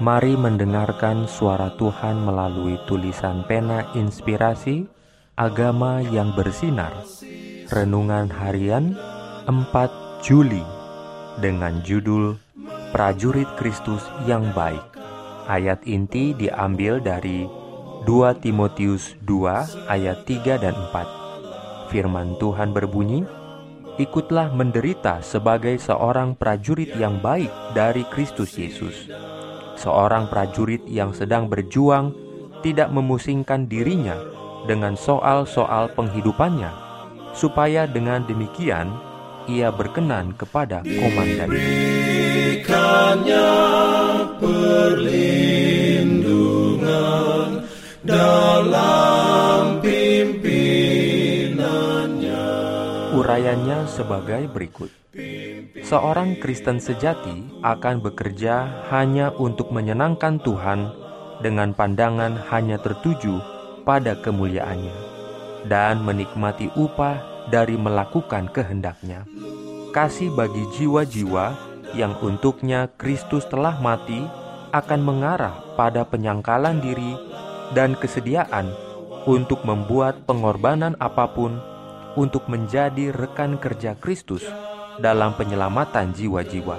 Mari mendengarkan suara Tuhan melalui tulisan pena inspirasi Agama yang bersinar. Renungan harian 4 Juli Dengan judul Prajurit Kristus yang Baik. Ayat inti diambil dari 2 Timotius 2 ayat 3 dan 4 Firman Tuhan berbunyi Ikutlah menderita sebagai seorang prajurit yang baik dari Kristus Yesus seorang prajurit yang sedang berjuang tidak memusingkan dirinya dengan soal-soal penghidupannya, supaya dengan demikian ia berkenan kepada komandan. perlindungan dalam pimpinannya. Urayanya sebagai berikut. Seorang Kristen sejati akan bekerja hanya untuk menyenangkan Tuhan dengan pandangan hanya tertuju pada kemuliaannya dan menikmati upah dari melakukan kehendaknya. Kasih bagi jiwa-jiwa yang untuknya Kristus telah mati akan mengarah pada penyangkalan diri dan kesediaan untuk membuat pengorbanan apa pun untuk menjadi rekan kerja Kristus dalam penyelamatan jiwa-jiwa.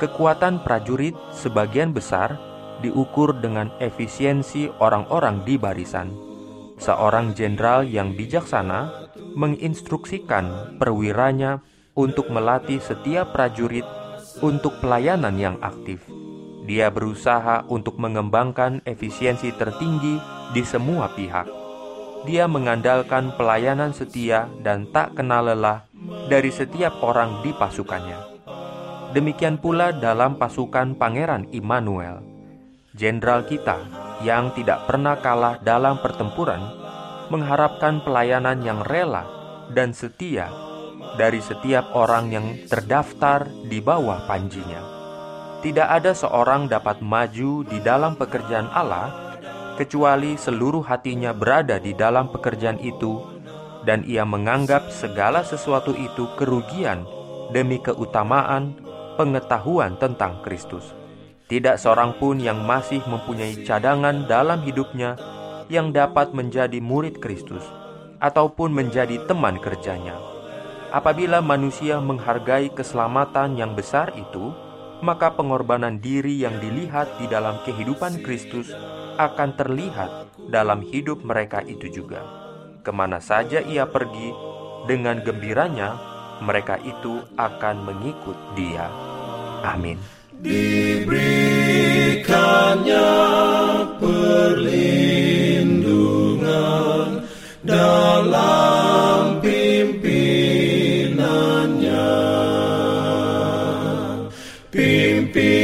Kekuatan prajurit sebagian besar diukur dengan efisiensi orang-orang di barisan. Seorang jenderal yang bijaksana menginstruksikan perwiranya untuk melatih setiap prajurit untuk pelayanan yang aktif. Dia berusaha untuk mengembangkan efisiensi tertinggi di semua pihak. Dia mengandalkan pelayanan setia dan tak kenal lelah dari setiap orang di pasukannya. Demikian pula dalam pasukan Pangeran Immanuel, jenderal kita yang tidak pernah kalah dalam pertempuran, mengharapkan pelayanan yang rela dan setia dari setiap orang yang terdaftar di bawah panjinya. Tidak ada seorang dapat maju di dalam pekerjaan Allah kecuali seluruh hatinya berada di dalam pekerjaan itu dan ia menganggap segala sesuatu itu kerugian demi keutamaan pengetahuan tentang Kristus. Tidak seorang pun yang masih mempunyai cadangan dalam hidupnya yang dapat menjadi murid Kristus ataupun menjadi teman kerjanya. Apabila manusia menghargai keselamatan yang besar itu, maka pengorbanan diri yang dilihat di dalam kehidupan Kristus akan terlihat dalam hidup mereka itu juga ke mana saja ia pergi, dengan gembiranya mereka itu akan mengikut dia. Amin. Diberikannya perlindungan dalam pimpinannya. Pimpin.